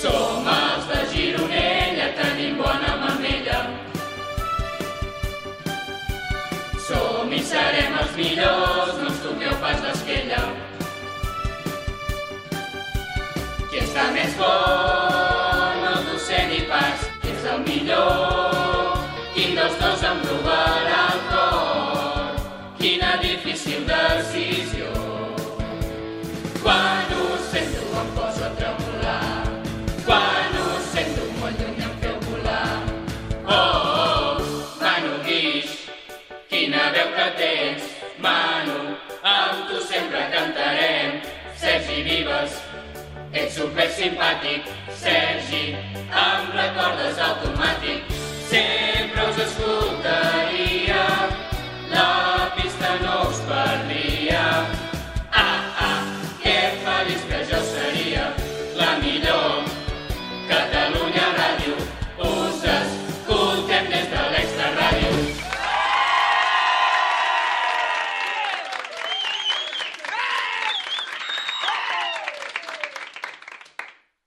Som els de Gironella, tenim bona mamella. Som i serem els millors, no us toqueu pas d'esquella. Qui està més bon, no t'ho sé ni pas, qui és el millor, quin dels dos em robarà difícil decisió. Quan ho sento em poso a tremolar, quan ho sento molt lluny em feu volar. Oh, oh, Manu Guix, quina veu que tens, Manu, amb tu sempre cantarem. Sergi Vives, ets super simpàtic, Sergi, em recordes